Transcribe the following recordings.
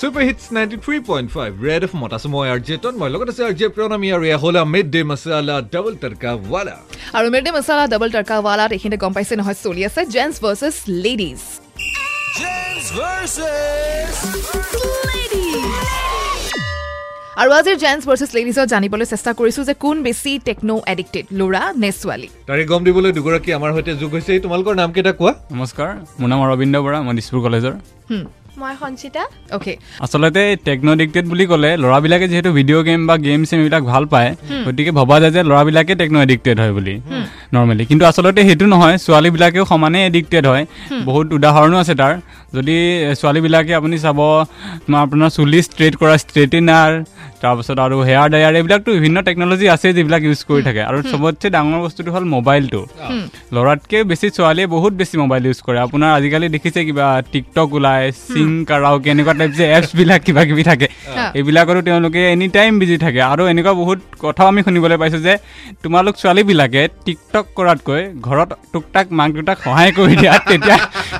Super hits ninety three point five red F মত আছো মই আৰ জে টন মই লগত আছে আৰ জে প্ৰণামী আৰু এয়া হ'ল mid day masala double tadka wala আৰু মিৰ্ডে মছালা ডাবল টাৰ্কাৱালাত এইখিনিতে গম পাইছে নহয় চলি আছে gents versus ladies Gents versus আৰু আজিৰ জেণ্টছ ভাৰ্চেছ লেডিজত জানিবলৈ চেষ্টা কৰিছো যে কোন বেছি টেকন' এডিক্টেড ল'ৰা নে ছোৱালী? তাৰে গম দিবলৈ দুগৰাকী আমাৰ সৈতে যোগ হৈছে। তোমালোকৰ নাম কেইটা কোৱা? নমস্কাৰ মোৰ নাম অৰবিন্দ বৰা মই দিছপুৰ কলেজৰ। মই সঞ্চিতা। অ'কে আচলতে টেকন' এডিক্টেড বুলি ক'লে ল'ৰাবিলাকে যিহেতু ভিডিঅ' গেম বা গেম চেম এইবিলাক ভাল পায় গতিকে ভবা যায় যে ল'ৰাবিলাকে টেকন' এডিক্টেড হয় বুলি নৰ্মেলি কিন্তু আচলতে সেইটো নহয় ছোৱালীবিলাকেও সমানে এডিক্টেড হয়। বহুত উদাহৰণো আছে তাৰ। যদি ছোৱালীবিলাকে আপুনি চাব আপোনাৰ চুলি ষ্ট্ৰেইট কৰা ষ্ট্ৰেইটেনাৰ তাৰপাছত আৰু হেয়াৰ ডায়াৰ এইবিলাকতো বিভিন্ন টেকন'লজি আছে যিবিলাক ইউজ কৰি থাকে। আৰু চবতছে ডাঙৰ বস্তুটো হ'ল মোবাইলটো ল'ৰাতকৈ বেছি ছোৱালীয়ে বহুত বেছি মোবাইল ইউজ কৰে। আপোনাৰ আজিকালি দেখিছে কিবা টিকটক ওলাই চিং কাৰাওকে এনেকুৱা টাইপ যে এপছবিলাক কিবা কিবি থাকে। এইবিলাকতো তেওঁলোকে এনি টাইম বিজি থাকে। আৰু এনেকুৱা বহুত কথাও আমি শুনিবলৈ পাইছোঁ যে তোমালোক ছোৱালীবিলাকে টিকটক কৰাতকৈ ঘৰত টুক টাক মাক দেউতাক সহায় কৰি দিয়া তেতিয়া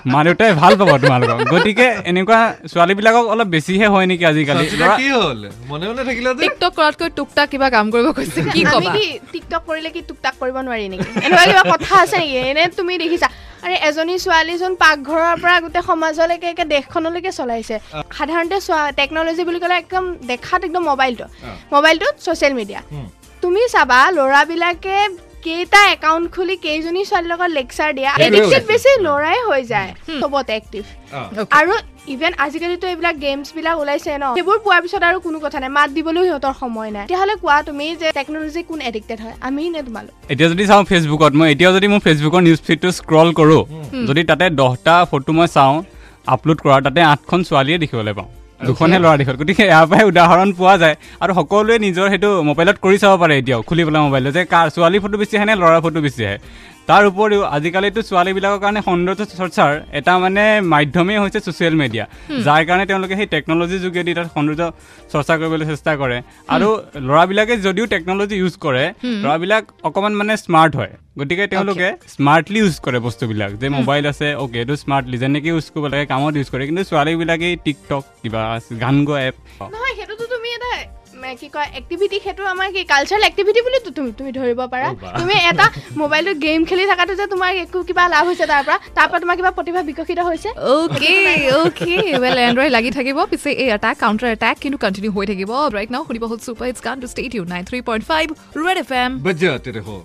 মা দেউতাই ভাল পাব তোমালোকক। গতিকে এনেকুৱা ছোৱালীবিলাকক অলপ বেছিহে হয় নেকি আজিকালি। সঞ্চিতা, ল'ৰা- কি হ'ল? মনে মনে থাকিলা যে টিকটক কৰাতকৈ টুকটাক কিবা কাম কৰিব কৈছে কি আমি ক'বা? কি টিকটক কৰিলে কি টুকটাক কৰিব নোৱাৰি নেকি? এনেকুৱা কিবা কথা আছে নেকি? এনে তুমি দেখিছা আৰে এজনী ছোৱালীজন পাকঘৰৰ পৰা গোটেই সমাজলৈকে একে দেশখনলৈকে চলাইছে। সাধাৰণতে চোৱা টেকন'লজি বুলি ক'লে একদম দেখাত একদম মোবাইলটো মোবাইলটোত ছ'চিয়েল মিডিয়া তুমি চাবা ল'ৰাবিলাকে কেইটা একাউণ্ট খুলি কেইজনী ছোৱালীৰ লগত লেকচাৰ দিয়া। এডিক্টেড। বেছি ল'ৰাই হৈ যায় চবতে এক্টিভ। আৰু ইভেন আজিকালিতো এইবিলাক গেমছ বিলাক ওলাইছে ন সেইবোৰ পোৱাৰ পিছত আৰু কোনো কথা নাই মাত দিবলৈও সিহঁতৰ সময় নাই। তেতিয়াহ'লে কোৱা তুমি যে টেকন'লজি কোন এডিক্টেড হয় আমি নে তোমালোক? এতিয়া যদি চাওঁ ফেচবুকত মই এতিয়াও যদি মোৰ ফেচবুকৰ নিউজ ফিডটো স্ক্ৰল কৰোঁ যদি তাতে দহটা ফটো মই চাওঁ আপলোড কৰা তাতে আঠখন ছোৱালীয়ে দেখিবলৈ পাওঁ। দুখনহে ল'ৰা দেখিবলৈ গতিকে ইয়াৰ পৰাই উদাহৰণ পোৱা যায়। আৰু সকলোৱে নিজৰ সেইটো মোবাইলত কৰি চাব পাৰে এতিয়াও খুলি পেলাই মোবাইলত যে কাৰ ছোৱালী ফটো বেছি আহে নে ল'ৰাৰ ফটো বেছি আহে? তাৰ উপৰিও আজিকালিতো ছোৱালীবিলাকৰ কাৰণে সৌন্দৰ্য চৰ্চাৰ এটা মানে মাধ্যমেই হৈছে ছ'চিয়েল মিডিয়া। যাৰ কাৰণে তেওঁলোকে সেই টেকন'লজিৰ যোগেদি তাত সৌন্দৰ্য চৰ্চা কৰিবলৈ চেষ্টা কৰে। আৰু ল'ৰাবিলাকে যদিও টেকন'লজি ইউজ কৰে ল'ৰাবিলাক অকণমান মানে স্মাৰ্ট হয়। গতিকে তেওঁলোকে স্মাৰ্টলি ইউজ কৰে বস্তুবিলাক। যে মোবাইল আছে অ'কে এইটো স্মাৰ্টলি যেনেকৈ ইউজ কৰিব লাগে কামত ইউজ কৰে। কিন্তু ছোৱালীবিলাকে টিকটক কিবা গান গোৱা এপ উম, কি কয় এক্টিভিটি সেইটো আমাৰ কি কালচাৰেল এক্টিভিটি বুলি তুমি তুমি ধৰিব পাৰা। তুমি এটা মোবাইলটোত গেম খেলি থকাটো যে তোমাৰ একো কিবা লাভ হৈছে তাৰ পৰা তাৰ পৰা তোমাৰ কিবা প্ৰতিভা বিকশিত হৈছে। অ'কে অ'কে ৱেল এণ্ড্ৰইড লাগি থাকিব পিছে এই এটাক কাউণ্টাৰ এটাক কিন্তু কণ্টিনিউ হৈ থাকিব। ৰাইট নাও শুনিব হ'ল ছুপাৰ হিটছ গান টু ষ্টেট U nine three point five red F M বজাতে ৰহো